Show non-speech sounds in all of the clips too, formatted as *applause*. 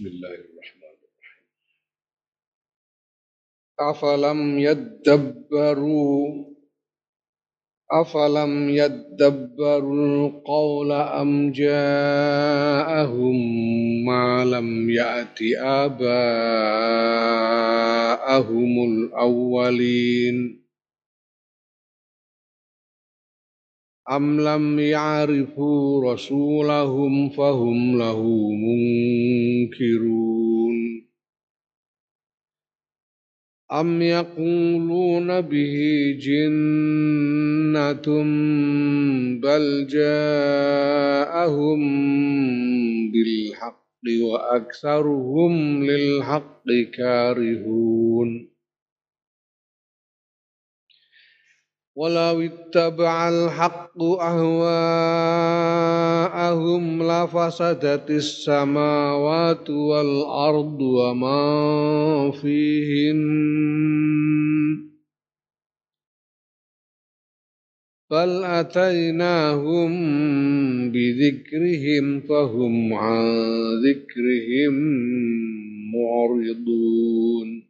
بسم الله الرحمن الرحيم. أفلم يدبروا أفلم يدبروا القول أم جاءهم ما لم يأت آباءهم الأولين؟ أم لم يعرفوا رسولهم فهم له منكرون أم يقولون به جنة بل جاءهم بالحق وأكثرهم للحق كارهون ولو اتبع الحق أهواءهم لفسدت السماوات والأرض وما فيهن بل أتيناهم بذكرهم فهم عن ذكرهم معرضون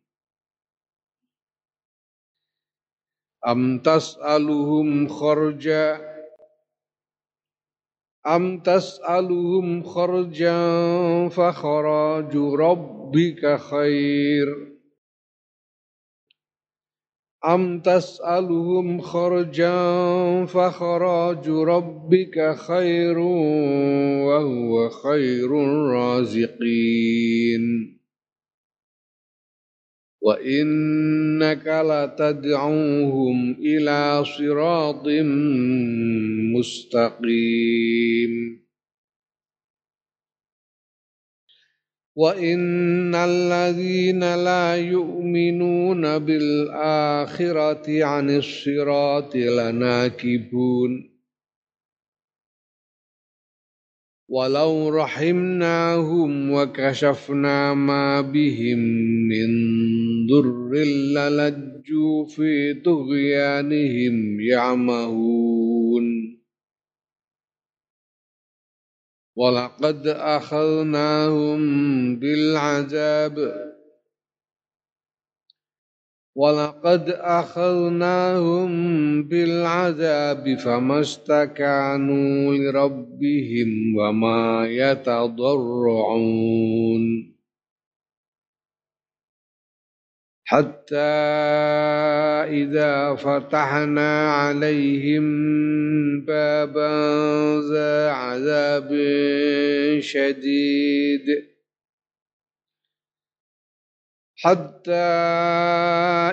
أم تسألهم خرجا؟ أم تسألهم خرجا فخراج ربك خير. أم تسألهم خرجا فخراج ربك خير وهو خير الرازقين. وإنك لتدعوهم إلى صراط مستقيم وإن الذين لا يؤمنون بالآخرة عن الصراط لناكبون ولو رحمناهم وكشفنا ما بهم من ضر للجوا في طغيانهم يعمهون ولقد أخذناهم بالعذاب ولقد أخذناهم بالعذاب فما استكانوا لربهم وما يتضرعون حتى إذا فتحنا عليهم بابا ذا عذاب شديد. حتى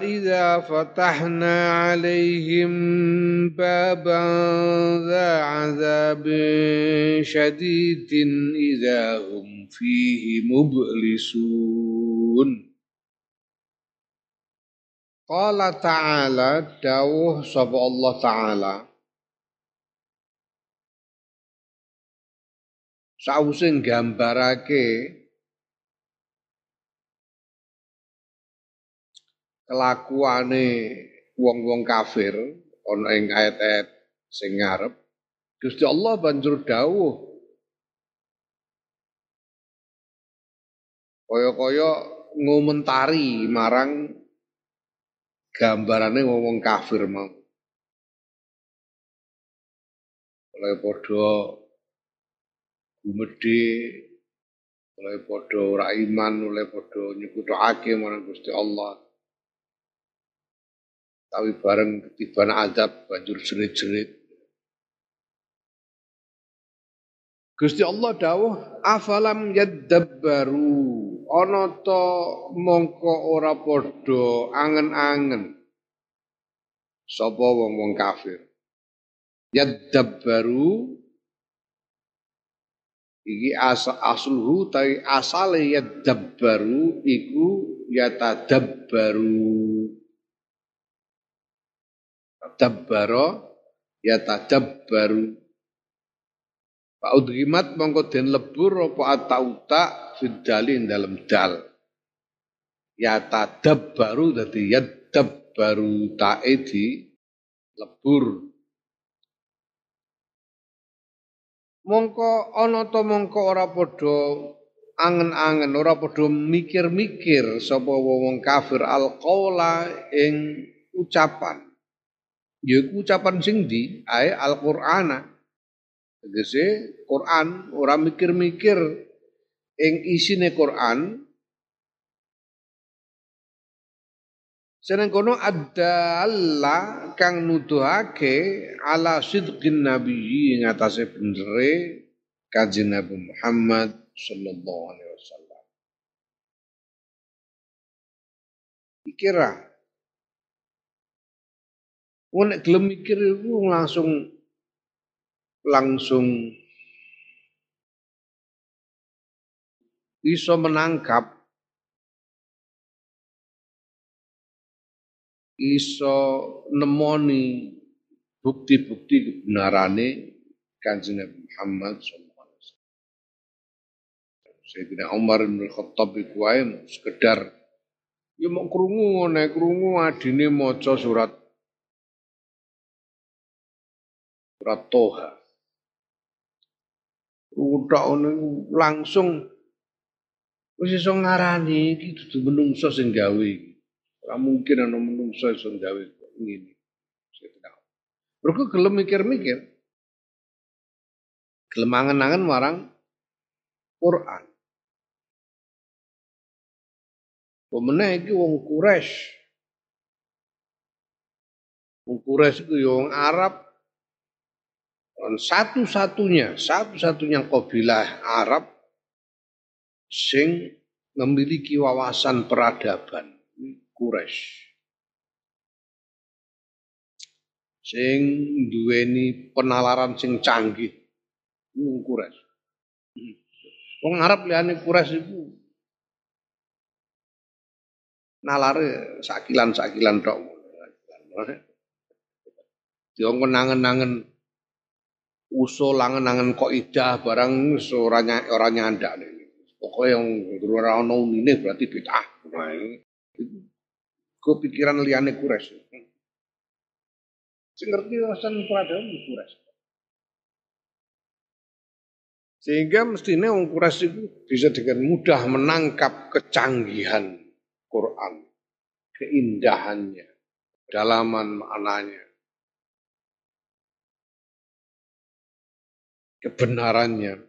إذا فتحنا عليهم بابا ذا عذاب شديد إذا هم فيه مبلسون. Qala ta'ala dawuh sapa Allah taala. Sausin gambarake, kelakuane wong-wong kafir ana ing ayat-ayat sing ngarep. Gusti Allah banjur dawuh kaya-kaya ngomentari marang gambarane wong-wong kafir mau. Oleh padha gumedhe oleh padha ora iman oleh padha nyekutukake marang Gusti Allah. Tapi bareng ketibaan adab banjur jerit-jerit. Gusti Allah dawuh afalam yadabbaru ana to mongko ora padha angen-angen. Sapa wong-wong kafir? Yadabbaru. Iki asa asluhu tai asale yadabbaru iku yatadabbaru. Dabbaro ya tadabbaru Pak Udhimat mongko den lebur apa atauta fidalin dalam dal. Ya tadabbaru dadi yadabbaru tae di lebur. Mongko ana to mongko ora padha angen-angen ora padha mikir-mikir sapa wong kafir alqaula ing ucapan yaiku ucapan sing di ae Al-Qur'ana tegese Quran ora mikir-mikir ing isine Quran Seneng kono adalah kang nuduhake ala sidqin nabiyyi ngatasé benere kanjeng Nabi Muhammad sallallahu alaihi wasallam. Ikira. Wong nek gelem mikir iku langsung langsung bisa menangkap iso nemoni bukti-bukti kebenarane Kanjeng Nabi Muhammad sallallahu alaihi wasallam. Sayyidina Umar bin Khattab iku wae sekedar ya mau krungu nek krungu adine maca surat surat Toha. Udah langsung wis iso ngarani iki dudu menungso sing gawe iki. Ora mungkin ana menungso iso gawe ngene. Mergo gelem mikir-mikir. Gelem angen-angen marang Quran. Pemenang iki wong Quraisy. Wong Quraisy itu ya wong Arab satu-satunya, satu-satunya kabilah Arab sing memiliki wawasan peradaban. Quraisy. Sing duweni penalaran sing canggih wong Quraisy. Wong Arab liyane Quraisy iku nalare sakilan-sakilan tok. Diong nangen-nangen usul angen-angen kok idah barang ora ora nyandak. Pokoke yang ora ono unine berarti bid'ah. Nah, Gue pikiran liane kures. Sing ngerti urusan peradaban kures. Sehingga mestinya orang kures itu bisa dengan mudah menangkap kecanggihan Quran, keindahannya, dalaman maknanya, kebenarannya.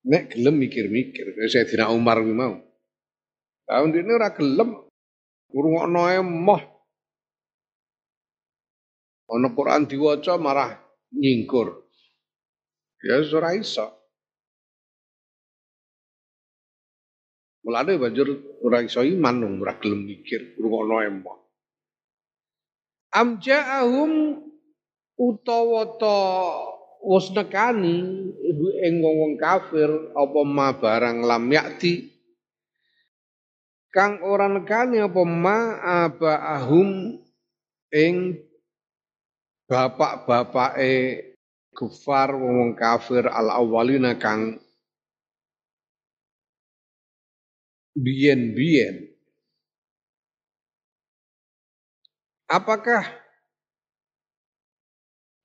Nek gelem mikir-mikir, saya tidak Umar mau. Tahun ini ora gelem Ngrungokno ae moh. Ana Quran diwaca marah nyingkur. Ya ora iso. Mulane banjur ora iso iman ora gelem mikir ngrungokno ae moh. Am ja'ahum utawa ta wis nekani ing wong kafir apa ma barang lam yakti? Kang ora nekani apa ma ahum ing bapak-bapake kufar wong kafir al awalina kang biyen-biyen. Apakah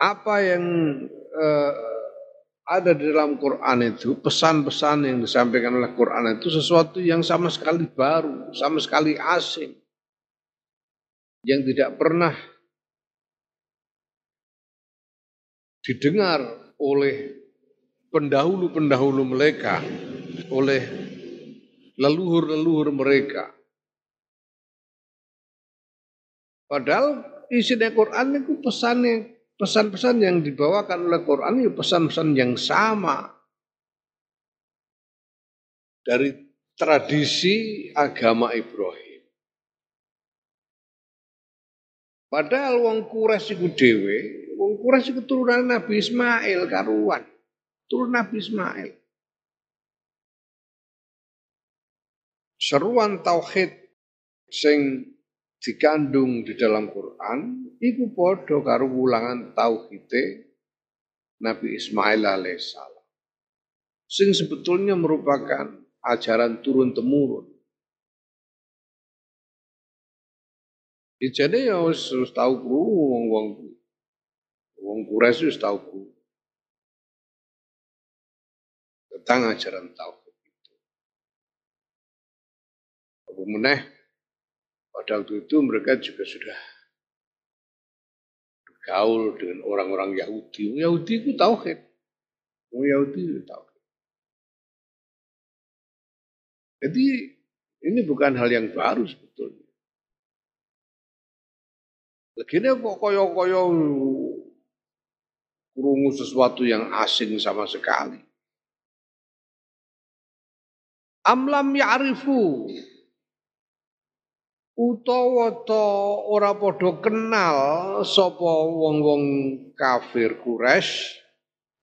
apa yang uh, ada di dalam Quran itu pesan-pesan yang disampaikan oleh Quran itu sesuatu yang sama sekali baru, sama sekali asing, yang tidak pernah didengar oleh pendahulu-pendahulu mereka, oleh leluhur-leluhur mereka. Padahal isi Quran itu pesannya pesan-pesan yang dibawakan oleh Quran itu pesan-pesan yang sama dari tradisi agama Ibrahim. Padahal wong Quraisy iku dhewe, wong Quraisy iku turunan Nabi Ismail karuan. Turun Nabi Ismail. Seruan tauhid sing dikandung di dalam Quran iku padha karo wulangan tauhide Nabi Ismail alaihissalam. Sing sebetulnya merupakan ajaran turun temurun. Jadi ya wis tahu krungu wong-wong wong Quraisy wis tahu krungu tentang ajaran tauhid itu. Meneh pada waktu itu mereka juga sudah bergaul dengan orang-orang Yahudi. Yahudi itu tauhid. Yahudi itu tauhid. Jadi ini bukan hal yang baru sebetulnya. Begini kok koyo-koyo kurungu sesuatu yang asing sama sekali. Amlam ya'rifu utawa ta ora padha kenal sapa wong-wong kafir Quraisy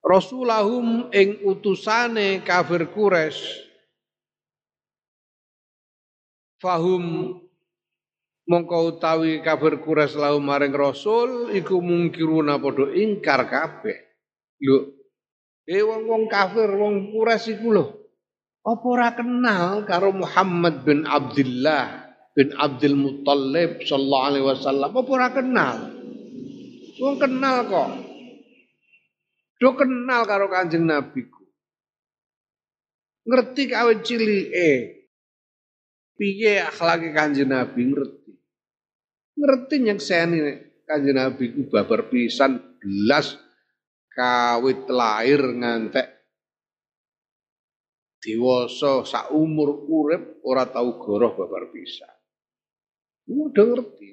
rasulahum ing utusane kafir Quraisy fahum mongko utawi kafir Quraisy lahu maring rasul iku mungkiruna padha ingkar kabeh. Lho eh wong-wong kafir wong Quraisy iku lho apa ora kenal karo Muhammad bin Abdullah bin Abdul Muttalib sallallahu alaihi wasallam apa ora kenal? Wong kenal kok. Do kenal karo Kanjeng Nabi ku. Ngerti kawit cilike. Piye akhlake Kanjeng Nabi ngerti. Ngerti nyekseni Kanjeng Nabi ku babar pisan belas kawit lahir ngantek dewasa sak umur urip ora tau goroh babar pisan. Udah ngerti.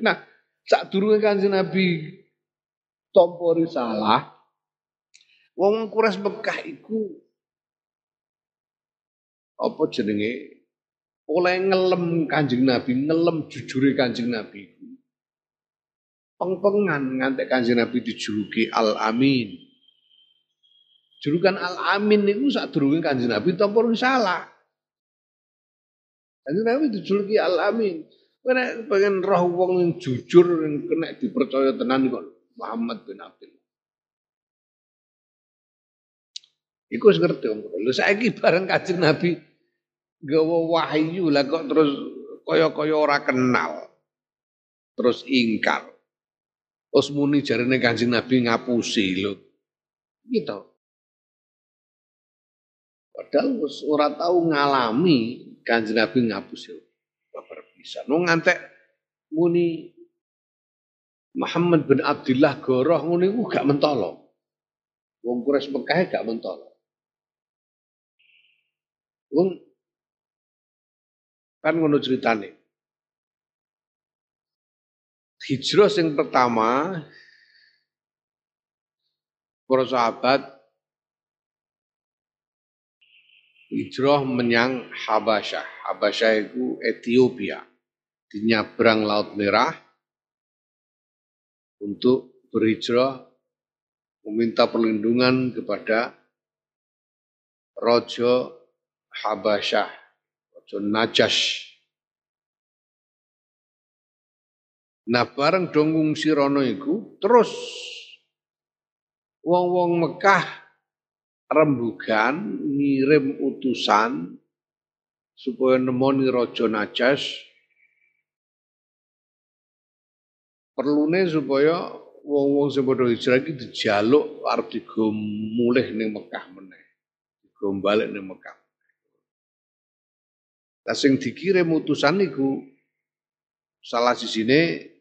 Nah saat durunge Kanjeng Nabi tampa risalah wong Quraisy Mekah iku apa jenenge oleh ngelem Kanjeng Nabi, ngelem jujure Kanjeng Nabi. Pengpengan ngantek Kanjeng Nabi dijuluki Al Amin. Julukan Al Amin niku durunge Kanjeng Nabi tampa risalah. Kanjeng Nabi dijuluki Al Amin. Kena pengen roh wong yang jujur yang kena dipercaya tenan kok Muhammad bin Abdul. Iku wis ngerti wong Lho saiki bareng Kanjeng Nabi gawa wahyu lah kok terus kaya-kaya ora kenal. Terus ingkar. Terus muni jarene Kanjeng Nabi ngapusi lho. Gitu. Padahal ora tahu ngalami Kanjeng Nabi ngapusi bisa. Nu ngantek muni Muhammad bin Abdullah Goroh ngono iku gak mentolo. Wong Quraisy Mekah gak mentolo. Wong kan ngono ceritane. Hijrah yang pertama para sahabat hijrah menyang Habasyah. Habasyah itu Ethiopia di nyabrang Laut Merah untuk berhijrah meminta perlindungan kepada Rojo Habasyah, Rojo Najash. Nah bareng donggung sirono iku terus wong-wong Mekah rembugan ngirim utusan supaya nemoni Rojo Najash perlune supaya wong-wong sing padha hijrah iki dijaluk arep digo mulih ning Mekah meneh. Digo balik ning Mekah. Lah sing dikirim utusan niku salah sisine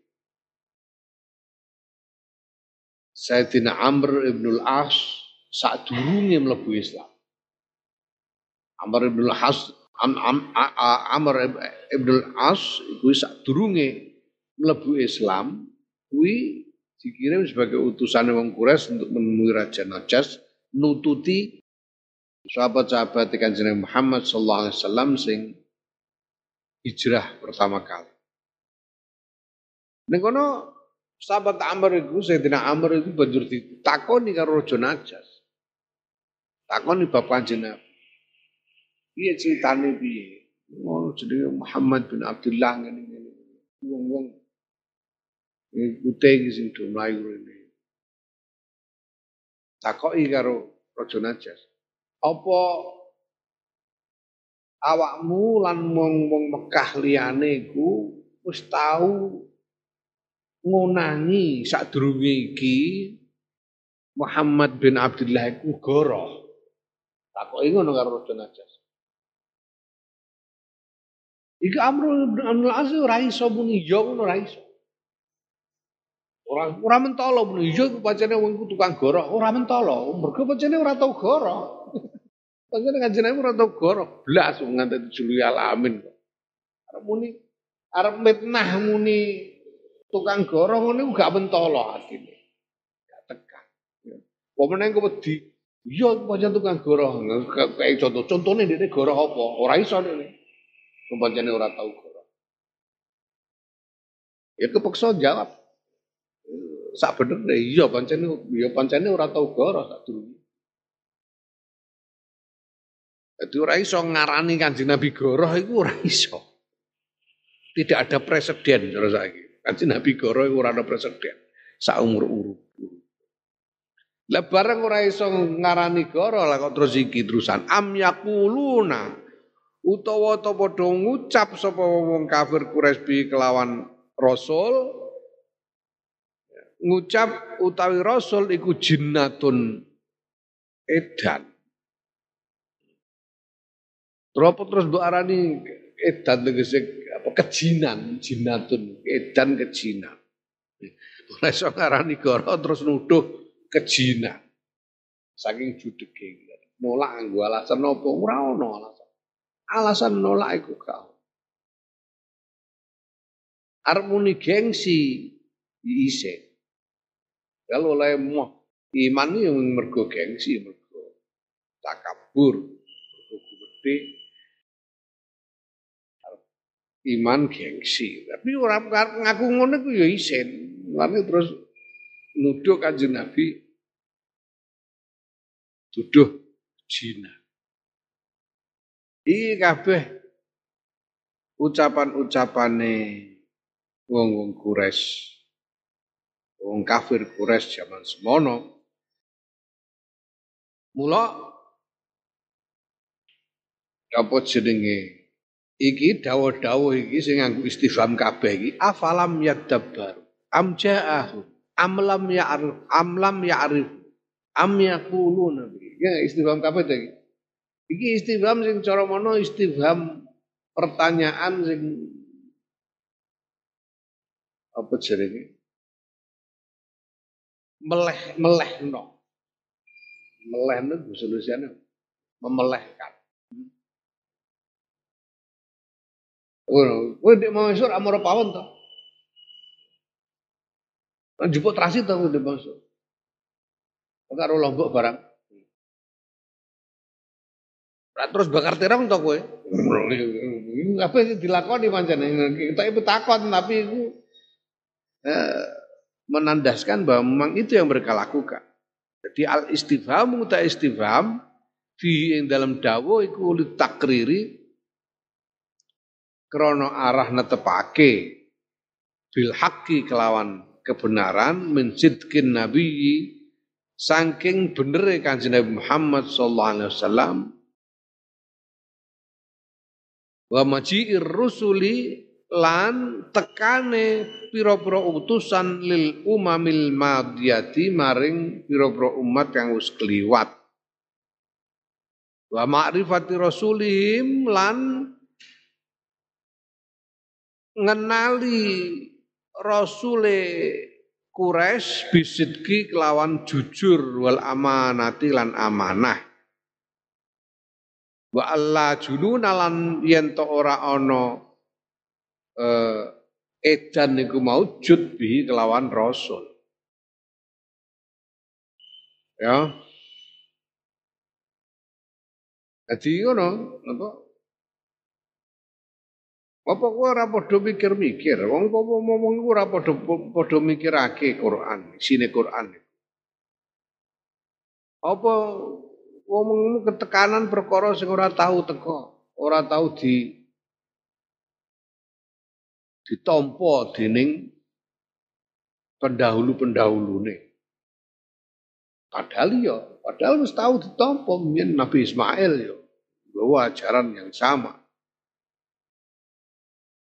Sayyidina Amr ibn al-As saat durunge mlebu Islam. Amr ibn al-As Am, Am, Amr ibn al-As iku saat durunge mlebu Islam kuwi dikirim sebagai utusan wong Quraisy untuk menemui Raja Najas nututi sahabat-sahabat Kanjeng Muhammad sallallahu alaihi wasallam sing hijrah pertama kali. Ning kono sahabat Amr iku Sayyidina Amr itu banjur ditakoni karo Raja Najas. Takoni bab Kanjeng Nabi. Piye ceritane piye? Jadi Muhammad bin Abdullah ngene-ngene. Wong-wong Sing do mlayu rene. Takoki karo Raja Najas. Apa awakmu lan wong-wong Mekah liyane iku wis tau ngonangi sadurunge iki Muhammad bin Abdullah iku goroh. Takoki ngono karo Raja Najas. Iki Amrul bin As ora iso muni yo ngono ora iso. Ora ora mentolo muni yo iku pancene wong tukang goroh, ora mentolo. Mergo pancene ora tau goroh. pancene kanjeng Nabi ora tau goroh, blas nganti dijuluki alamin. Arep muni arep mitnah muni tukang goroh ngono gak mentolo atine. Gak tekan. Apa meneh kok wedi Iya, pancen tukang goroh. Kayak contoh, contohnya dia goroh apa? Ora iso ini. Pancene ora tau goroh. Ya kepeksa jawab. Sak bener iya pancene ya pancene ora tau goroh sak durunge. Jadi ora iso ngarani Kanjeng Nabi goroh iku ora iso. Tidak ada presiden terus saiki. Kanjeng Nabi goroh iku ora ada presiden. Sak umur urut. Lah bareng ora iso ngarani goro lah kok terus iki terusan am yakuluna utawa ta padha ngucap sapa wong kafir Quraisy kelawan rasul ngucap utawi rasul iku jinnatun edan Terus terus mbok arani edan tegese apa kejinan, jinatun, edan kejinan. Ora iso ngarani goro terus nuduh kejinan. Saking judege. Nolak nganggo alasan apa ora ono alasan. Alasan nolak iku kau. Arep muni gengsi ise. Kalau oleh moh iman yang mergo gengsi, mergo takabur, mergo gede. Iman gengsi. Tapi orang ngaku ngono ku ya isen. Lalu terus nuduh kanjeng Nabi tuduh jina. Iki kabeh ucapan-ucapane wong-wong Quraisy. Wong kafir Quraisy zaman semono. Mula apa jenenge iki dawa-dawa iki sing nganggo istifham kabeh iki afalam yadabbar am ja'ahu am lam ya'rif am lam ya'rif am yaquluna Ya istifham kabeh iki. Iki istifham sing cara mono istifham pertanyaan sing apa jenenge? Meleh meleh no. Meleh no Indonesia memelehkan. Oh, kowe ndek mangsur amara pawon to. Jupuk terasi to ndek mangsur. Karo lombok barang. terus bakar tiram to kowe. Apa sih dilakoni pancen. Kita itu takon tapi itu eh, menandaskan bahwa memang itu yang mereka lakukan. Jadi al istifham muta istifham fi yang dalam dawo iku takriri krono arah netepake bil haqqi kelawan kebenaran menjidkin nabi saking bener kanjeng Nabi Muhammad sallallahu alaihi wasallam wa maji'ir rusuli lan tekane pira-pira utusan lil umamil madiyati maring pira-pira umat yang wis kliwat. Wa ma'rifati rasulihim lan ngenali rasule Quraisy bisidki kelawan jujur wal amanati lan amanah. Wa Allah jununa lan yen ora ana eh, edan niku maujud bi kelawan rasul ya Jadi ngono, apa? Apa kowe ora padha mikir-mikir? Wong apa ngomong iku ora padha padha mikirake Quran, sine Quran. Apa ngomong ketekanan perkara sing ora tahu teko, ora tahu di ditampa dening pendahulu-pendahulune. Padahal ya, padahal wis tahu ditampa mien Nabi Ismail ya, bawa ajaran yang sama.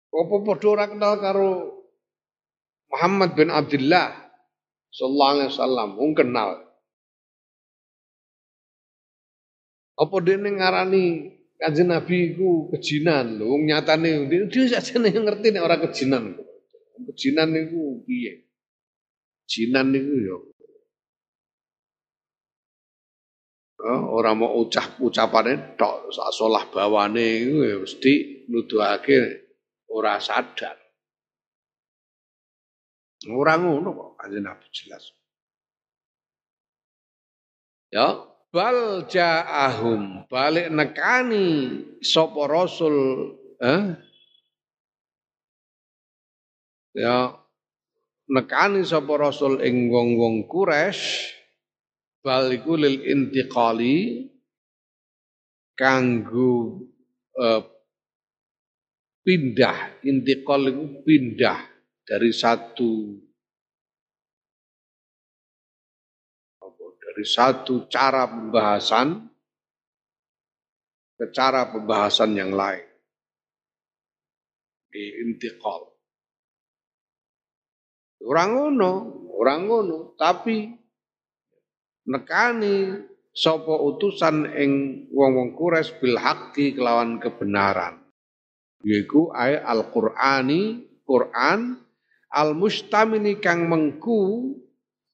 Apa padha ora kenal karo Muhammad bin Abdullah sallallahu alaihi wasallam, wong kenal. Apa dene ngarani Kanjeng Nabi iku kejinan lho, nyatane dia, dia saja yang ngerti nek ora kejinan. Kejinan niku piye? Jinan niku ya orang mau ucap ucapane tok sak solah bawane iku ya mesti nuduhake ora sadar. Ora ngono kok Kanjeng Nabi jelas. Ya, bal ja'ahum balik nekani sapa rasul eh? ya nekani sapa rasul ing wong-wong Quraisy bal iku lil intiqali kanggo eh, pindah intiqal itu pindah dari satu dari satu cara pembahasan ke cara pembahasan yang lain. Di intiqal. Orang ngono, orang ngono, tapi nekani sopo utusan ing wong-wong kures bil haqqi kelawan kebenaran. Yaiku ay Al-Qur'ani, Quran al-mustamini kang mengku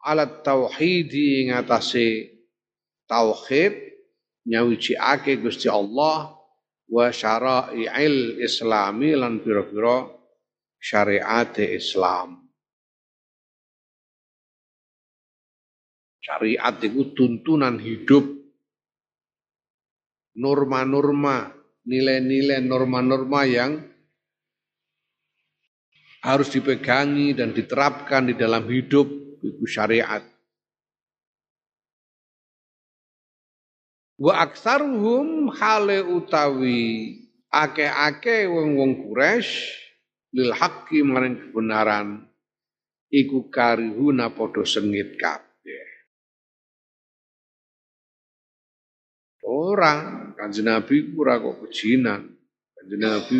alat tauhidi ngatasi tauhid ake Gusti Allah wa syara'il islami lan pira-pira syariat Islam. Syariat itu tuntunan hidup norma-norma, nilai-nilai norma-norma yang harus dipegangi dan diterapkan di dalam hidup iku syariat. Wa aksaruhum hale utawi ake-ake wong-wong Quraisy lil haqqi maring kebenaran iku karihuna padha sengit kabeh. Orang kanjeng Nabi ora kok kejinan. Kanjeng Nabi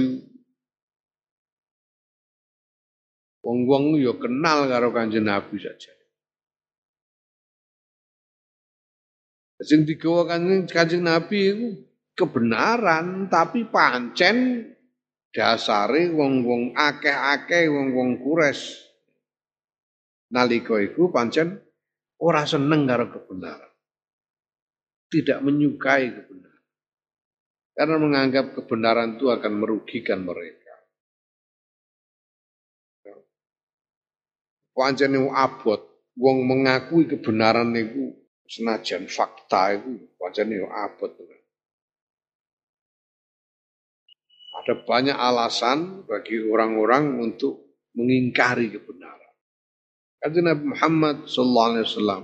Wong-wong yo kenal karo Kanjeng Nabi saja. Sing digawa Kanjeng Nabi itu kebenaran tapi pancen dasare wong-wong akeh-akeh wong-wong kures nalika iku pancen ora seneng karo kebenaran. Tidak menyukai kebenaran. Karena menganggap kebenaran itu akan merugikan mereka. Pancene abot wong mengakui kebenaran niku senajan fakta itu pancene abot ada banyak alasan bagi orang-orang untuk mengingkari kebenaran. Kata Nabi Muhammad Sallallahu Alaihi Wasallam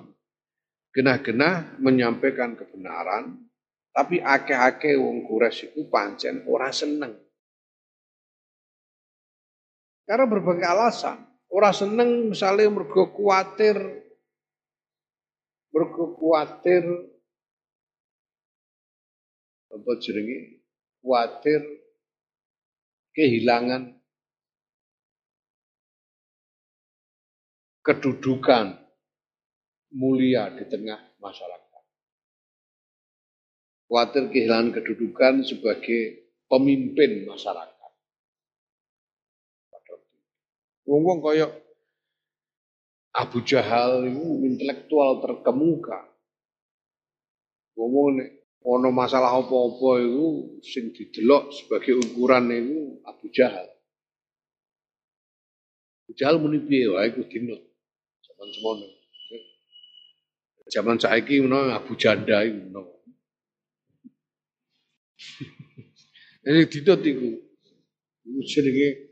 genah-genah menyampaikan kebenaran, tapi akeh-akeh wong Quraisy itu pancen ora seneng. Karena berbagai alasan. Ora seneng misalnya mergo kuatir mergo kuatir apa jenenge kuatir kehilangan kedudukan mulia di tengah masyarakat. Kuatir kehilangan kedudukan sebagai pemimpin masyarakat. Wong-wong kaya Abu Jahal itu intelektual terkemuka. Wong-wong nek ana masalah apa-apa itu sing didelok sebagai ukuran itu Abu Jahal. Abu Jahal muni piye wae iku dinut. Zaman semono. Zaman saiki menawa Abu Janda iku menawa. *laughs* Ini dinut iku. Iku jenenge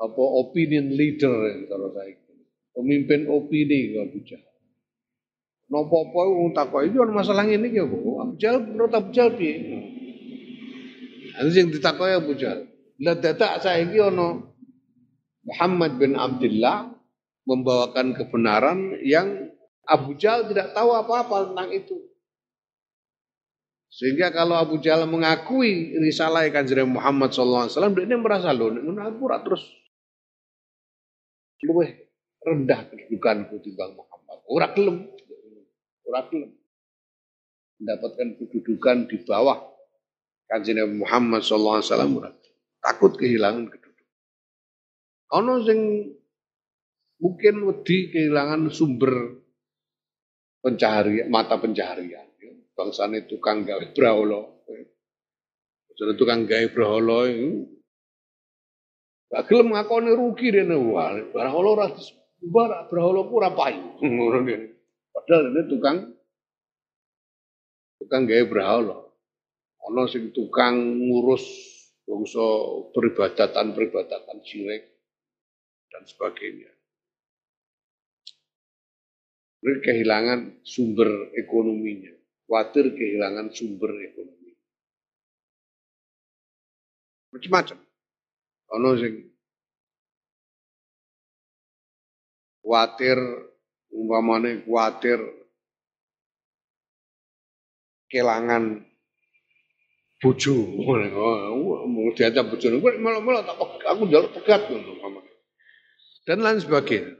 apa opinion leader kalau saya pemimpin opini kalau Jahal. Nopo apa wong takoki iki masalah ngene iki apa? Abu Jahal menurut Abu Jahal piye? Ada yang ditakoki Abu. Lah dadak saiki ana Muhammad bin Abdullah membawakan kebenaran yang Abu Jahal tidak tahu apa-apa tentang itu. Sehingga kalau Abu Jahal mengakui risalah kanjeng Muhammad SAW, dia merasa loh, aku terus luwih rendah kedudukanku timbang Muhammad. Ora gelem. Ora gelem. Mendapatkan kedudukan di bawah Kanjeng Nabi Muhammad sallallahu alaihi wasallam takut kehilangan kedudukan. Ono sing mungkin wedi kehilangan sumber pencaharian, mata pencaharian. Ya. Bangsane tukang gawe brahala. Jadi tukang gawe brahala itu Gak gelem ngakoni rugi dene wah, brahala ora disebar, brahala ku ora payu. *laughs* Padahal ini tukang tukang gawe brahala. Ono sing tukang ngurus bangsa peribadatan-peribadatan syirik dan sebagainya. Mereka kehilangan sumber ekonominya, khawatir kehilangan sumber ekonomi. Macam-macam. Ono sing khawatir umpamane khawatir kehilangan bojo. Ngono diajak kowe malah-malah tak aku njaluk pegat dan lain sebagainya.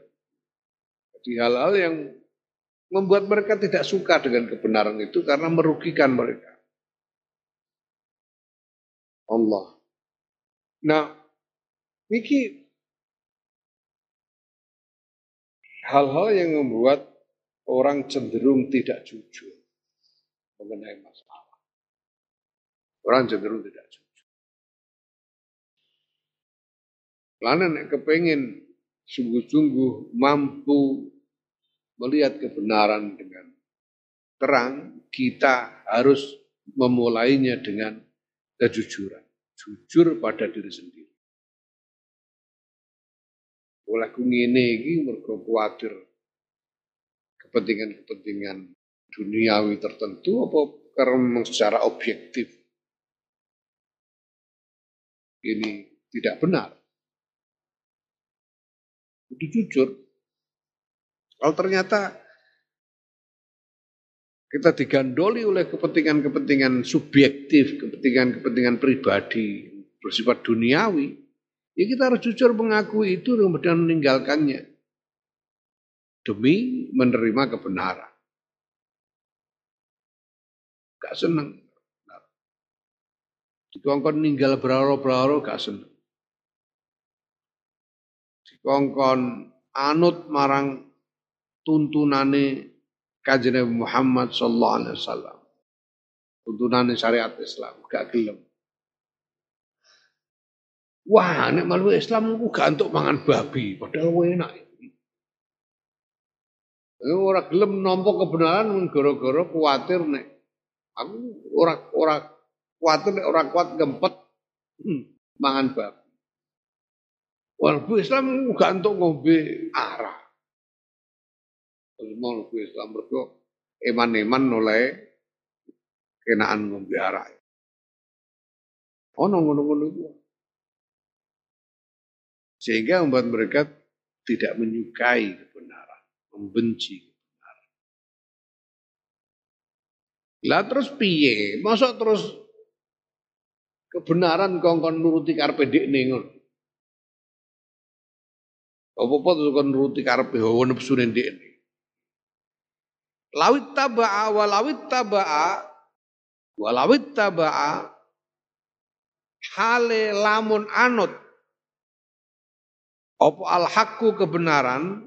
Jadi hal-hal yang membuat mereka tidak suka dengan kebenaran itu karena merugikan mereka. Allah. Nah ini hal-hal yang membuat orang cenderung tidak jujur mengenai masalah Orang cenderung tidak jujur. Lalu nek kepengen sungguh-sungguh mampu melihat kebenaran dengan terang, kita harus memulainya dengan kejujuran. Jujur pada diri sendiri. Oleh ngene iki mergo kepentingan-kepentingan duniawi tertentu apa karena secara objektif ini tidak benar. Itu jujur. Kalau ternyata kita digandoli oleh kepentingan-kepentingan subjektif, kepentingan-kepentingan pribadi bersifat duniawi, ya kita harus jujur mengakui itu dan meninggalkannya demi menerima kebenaran. Gak senang. Dikongkon ninggal beraro-beraro gak seneng. Dikongkon anut marang tuntunane Kanjeng Muhammad sallallahu alaihi wasallam. Tuntunane syariat Islam gak gelem. Wah, nek malu Islam ku gak untuk mangan babi, padahal enak. Ora gelem nampa kebenaran gara-gara kuatir nek aku ora ora Kuat orang kuat gempet hmm, mangan babi. Walaupun Islam gak untuk ngombe arah. Mau Islam mergo eman-eman oleh kenaan ngombe arah. Ono ngono-ngono itu. Sehingga membuat mereka tidak menyukai kebenaran, membenci kebenaran. Lah terus piye? Masa terus kebenaran kongkon nuruti karpe dekne ngono. Apa-apa terus kon nuruti karepe hawa nepsune dekne. Lawit taba'a walawit taba'a walawit taba'a hale lamun anut apa al hakku kebenaran?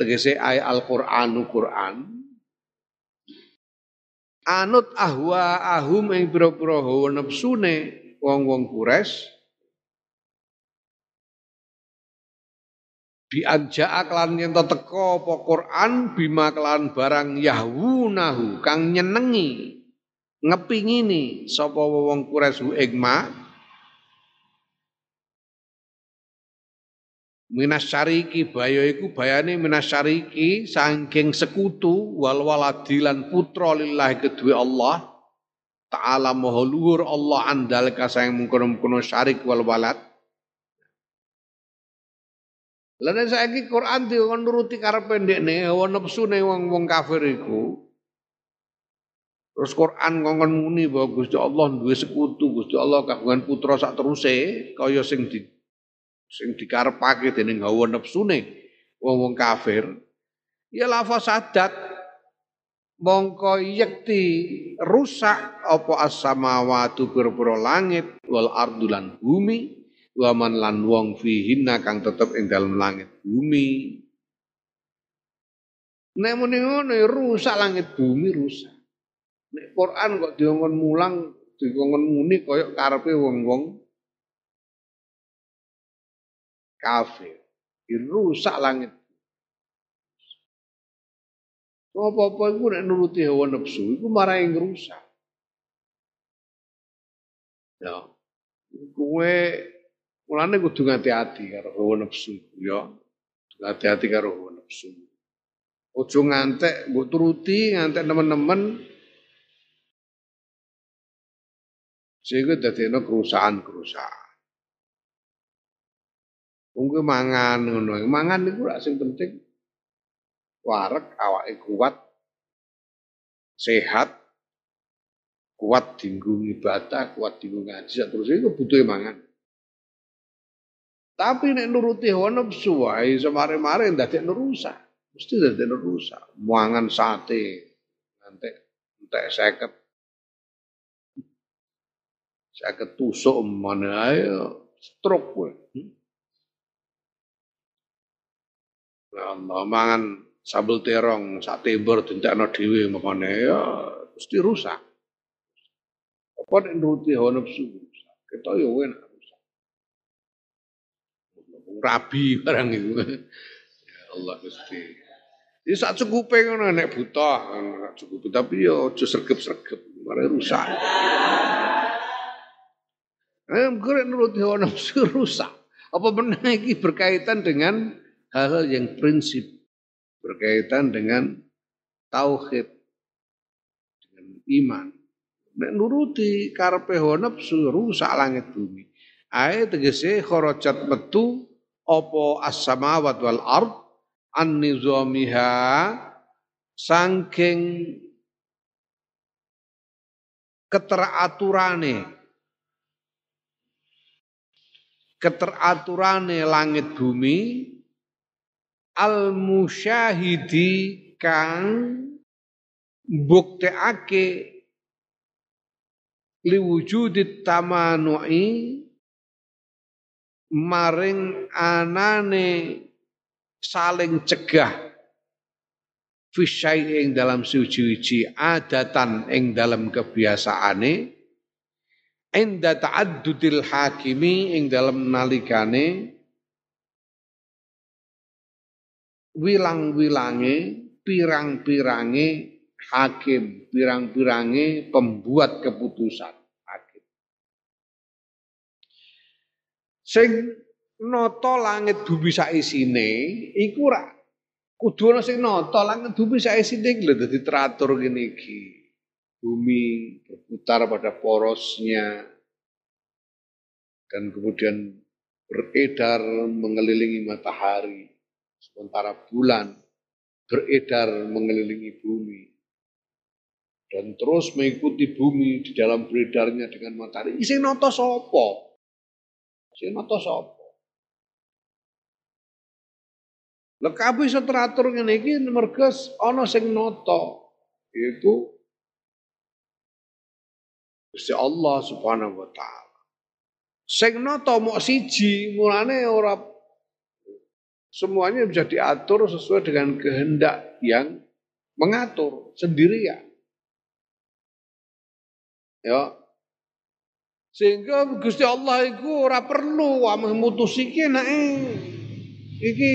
Tegese ayat Al-Qur'anu Qur'an. Anut ahwa ahum ing pira-pira hawa nepsune wong-wong kures diajak klan yen teka apa Quran bima kelan barang yahwunahu kang nyenengi ngepingini sapa wong kures ing minasyariki baya iku bayane minasyariki saking sekutu wal waladilan putra lillahi kedue Allah taala maha luhur Allah andal kasang mungkono-mungkono syarik wal walad Lan saiki Quran dikon nuruti karepe ndekne hawa nepsune wong-wong kafir iku. Terus Quran ngongkon muni bahwa Gusti Allah duwe sekutu, Gusti Allah kagungan putra sak teruse kaya sing di sing dikarepake dening hawa nepsune wong-wong kafir ya lafaz sadat mongko yekti rusak apa as-samawati pira langit wal ardulan bumi waman lan wong fihinna kang tetep ing dalem langit bumi Nek muni ngono ya rusak langit bumi rusak. Nek Quran kok diongkon mulang, dikongkon muni koyok karepe wong-wong kafir. Rusak langit. Apa-apa iku nek nuruti hawa nafsu iku marah yang rusak. Ya. Kowe mulane kudu ngati-ati karo hawa nafsu ya. Hati-hati karo hawa nafsu. Ojo ngantek, mbok turuti ngantek teman-teman sehingga dadekno kerusakan-kerusakan. Mungkin mangan ngono. Mangan niku rak sing penting warek awake kuat sehat kuat dinggo ibadah, kuat dinggo ngaji, terus itu butuh mangan. Tapi nek nuruti hawa nafsu wae semare-mare ndadekno rusak. Mesti dari rusak. Muangan sate. Nanti entek seket. Seket tusuk mana ayo. Stroke gue. Ya Allah, mangan sambal terong, sate bor, dintekno dhewe makane ya mesti rusak. Apa nek nuruti hawa nafsu rusak. Kita ya enak rusak. Rabi barang itu. *laughs* Ya Allah Gusti. Ini sak cukupe ngono nek buta, nek cukup tapi yo aja sregep-sregep, mare rusak. Eh, gue nurut hawa nafsu *laughs* rusak. Apa benar ini berkaitan dengan hal-hal yang prinsip, berkaitan dengan tauhid, dengan iman. Nek nuruti karepe nafsu rusak langit bumi. Ae tegese kharajat metu apa as-samawat wal ard an nizamiha saking keteraturane keteraturane langit bumi al musyahidi kang bukteake liwujudit tamanu'i maring anane saling cegah fisyai ing dalam suci-suci adatan ing dalam kebiasaane inda ta'addudil hakimi ing dalam nalikane wilang-wilange pirang-pirange hakim pirang-pirange pembuat keputusan hakim. Sing nata langit bumi saisine iku ora. Kudu ana sing nata langit bumi saisine iki lho dadi teratur ngene iki. Bumi berputar pada porosnya. Dan kemudian beredar mengelilingi matahari sementara bulan beredar mengelilingi bumi dan terus mengikuti bumi di dalam beredarnya dengan matahari. Isi noto sopo? Isi noto sopo? Lah kabeh iso teratur ngene iki mergo ana sing nata yaitu Gusti Allah Subhanahu wa taala. Sing nata mok siji, mulane ora semuanya bisa diatur sesuai dengan kehendak yang mengatur sendirian. Ya. Sehingga Gusti Allah itu ora perlu wa mutusi iki nek iki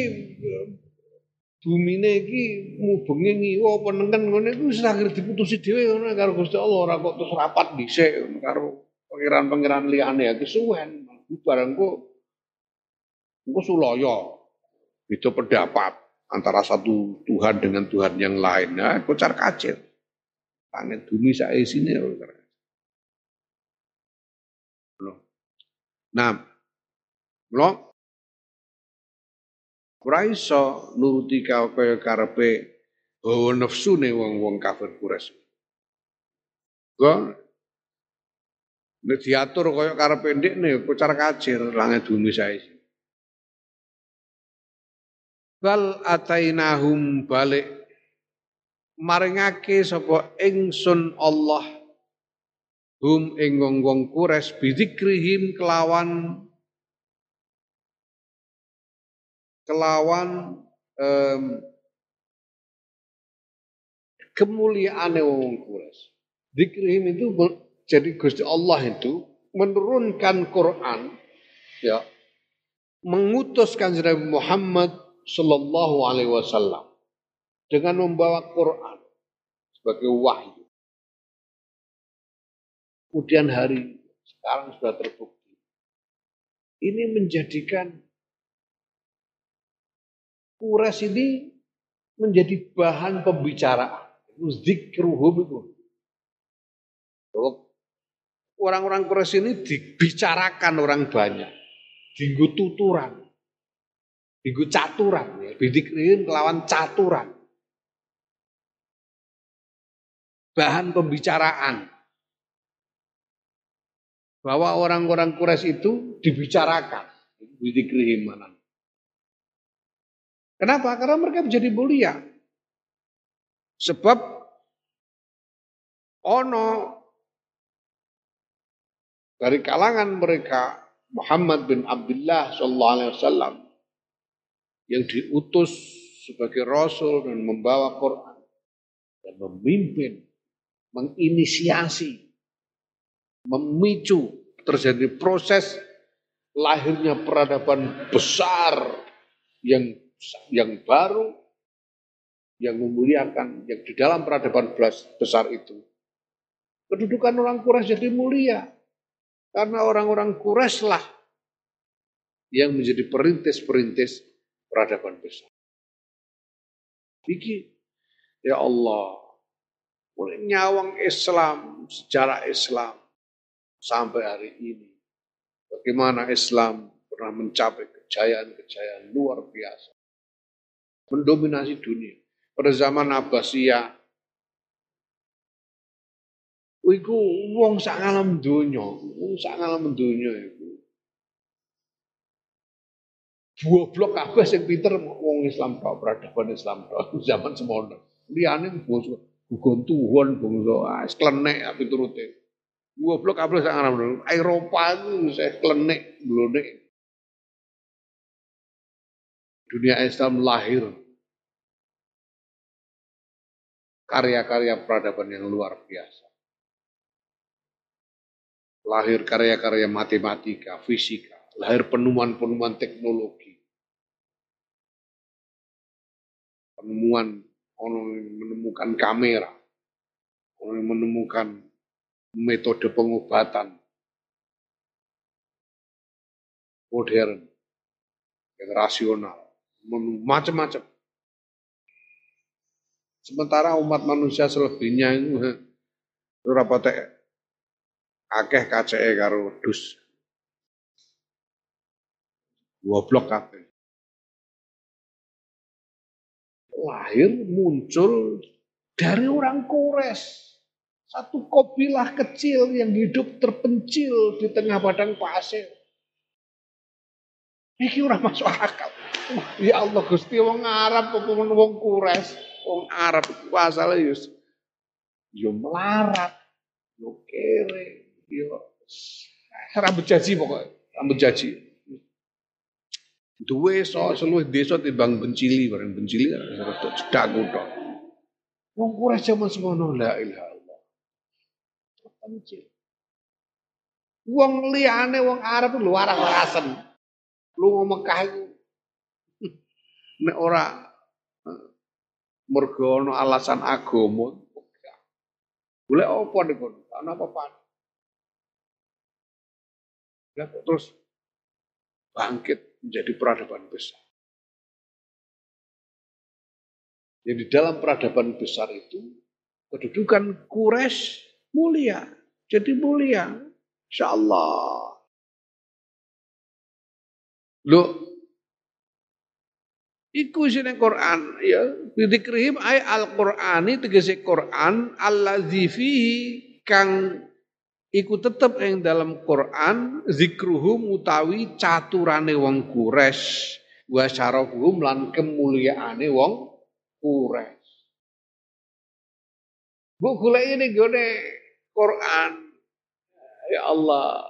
bumine iki mubengi ngiwa apa nengen ngene iku wis akhir diputusi dhewe ngono karo Gusti Allah ora kok terus rapat dhisik karo pangeran-pangeran liyane ya kesuwen barang kok engko sulaya beda pendapat antara satu Tuhan dengan Tuhan yang lain. Nah kocar kacir. Langit bumi saisine Nah, lo Ora iso nuruti kaya karepe hawa nafsune wong-wong kafir Quraisy. Go. Nek diatur kaya karepe ndekne kocar kacir langit bumi saiki. Bal atainahum balik maringake sapa ingsun Allah hum ing wong kures bidzikrihim kelawan kelawan um, kemuliaan wong kures. Dikrihim itu jadi Gusti Allah itu menurunkan Quran ya mengutus kanjeng Muhammad sallallahu alaihi wasallam dengan membawa Quran sebagai wahyu. Kemudian hari sekarang sudah terbukti. Ini menjadikan Quraisy ini menjadi bahan pembicaraan. Itu zikruhum itu. Orang-orang Quraisy ini dibicarakan orang banyak. Dinggu tuturan. Dinggu caturan. Ya. Bidikrin kelawan caturan. Bahan pembicaraan. Bahwa orang-orang Quraisy itu dibicarakan. Bidikrihim mana. Kenapa? Karena mereka menjadi mulia. Sebab ono dari kalangan mereka Muhammad bin Abdullah sallallahu alaihi wasallam yang diutus sebagai rasul dan membawa Quran dan memimpin, menginisiasi, memicu terjadi proses lahirnya peradaban besar yang yang baru yang memuliakan yang di dalam peradaban besar itu. Kedudukan orang Quraisy jadi mulia karena orang-orang Quraisy lah yang menjadi perintis-perintis peradaban besar. Iki ya Allah mulai nyawang Islam sejarah Islam sampai hari ini bagaimana Islam pernah mencapai kejayaan-kejayaan luar biasa mendominasi dunia. Pada zaman Abbasiyah, Iku wong sak ngalam donya, wong sak ngalam donya iku. Goblok kabeh sing pinter wong Islam tok, peradaban Islam tok zaman semono. Liyane bangsa gugon tuwon bangsa ah klenek piturute. Goblok kabeh sak ngalam Eropa itu saya klenek blonek dunia Islam lahir karya-karya peradaban yang luar biasa. Lahir karya-karya matematika, fisika, lahir penemuan-penemuan teknologi. Penemuan orang menemukan kamera, orang menemukan metode pengobatan modern yang rasional macam-macam. Sementara umat manusia selebihnya itu ora patek akeh kaceke karo dus. Goblok kabeh. Lahir muncul dari orang Kores. Satu kopilah kecil yang hidup terpencil di tengah padang pasir. Iki ora masuk akal. Ya Allah Gusti wong Arab apa wong Kures, wong Arab iku asale yo yo melarat, yo kere, yo rambut jaji pokoknya, rambut jaji. Duwe so seluruh desa timbang bencili bareng bencili rada cedak kutho. Wong Kures zaman semono la ilaha illallah. Bencil. Wong liyane wong Arab lu waras-warasen. Lu Mekah iku *laughs* nek ora eh, mergo ana alasan agama golek apa niku ana apa-apa ya terus bangkit menjadi peradaban besar. Yang di dalam peradaban besar itu kedudukan Quraisy mulia jadi mulia insyaallah. Lo Iku sini Quran ya bidikrihim ay al-Qur'ani tegese Quran allazi fihi kang iku tetep ing dalam Quran zikruhum utawi caturane wong Quraisy wa lan kemuliaane wong Quraisy Bu golek ini gone Quran. Ya Allah.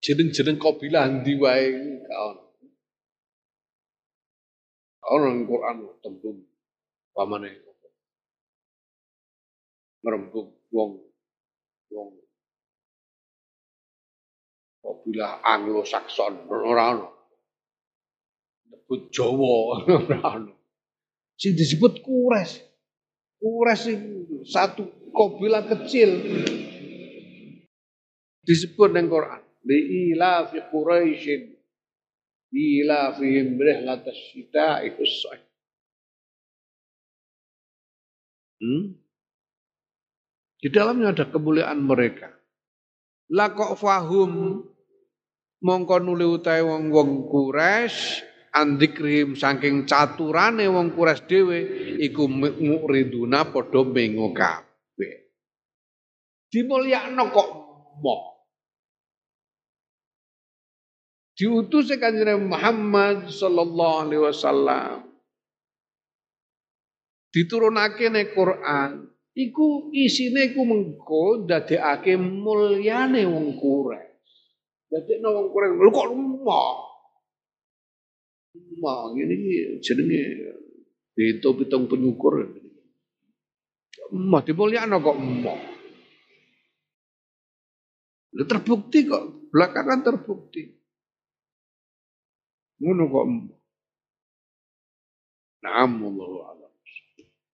Jeneng-jeneng kabilah ndi wae kaon. Orang Quran tembung pamane merembuk wong wong kabilah Anglo-Sakson ora ono. Nyebut Jawa *laughs* ora ono. Sing disebut Kures. Kures itu satu kabilah kecil. Disebut dengan Quran. Li'ila fi Quraisyin. Ila fihim rihlatas syita'i was Hmm? Di dalamnya ada kemuliaan mereka. Lakok fahum mongko nuli utahe wong-wong Quraisy andikrim saking caturane wong Quraisy dhewe iku muriduna padha mengo kabeh. Dimulyakno kok moh. Diutus kanjeng Muhammad sallallahu alaihi wasallam. Diturunake ning Quran, iku isine iku mengko ndadekake mulyane wong Quraisy. Dadekno wong Quraisy lho kok moh. Mah ini jenenge bento pitung penyukur. Mah dimulyakno kok mah. Lu terbukti kok, belakangan terbukti. Ngono kok. Naam Allah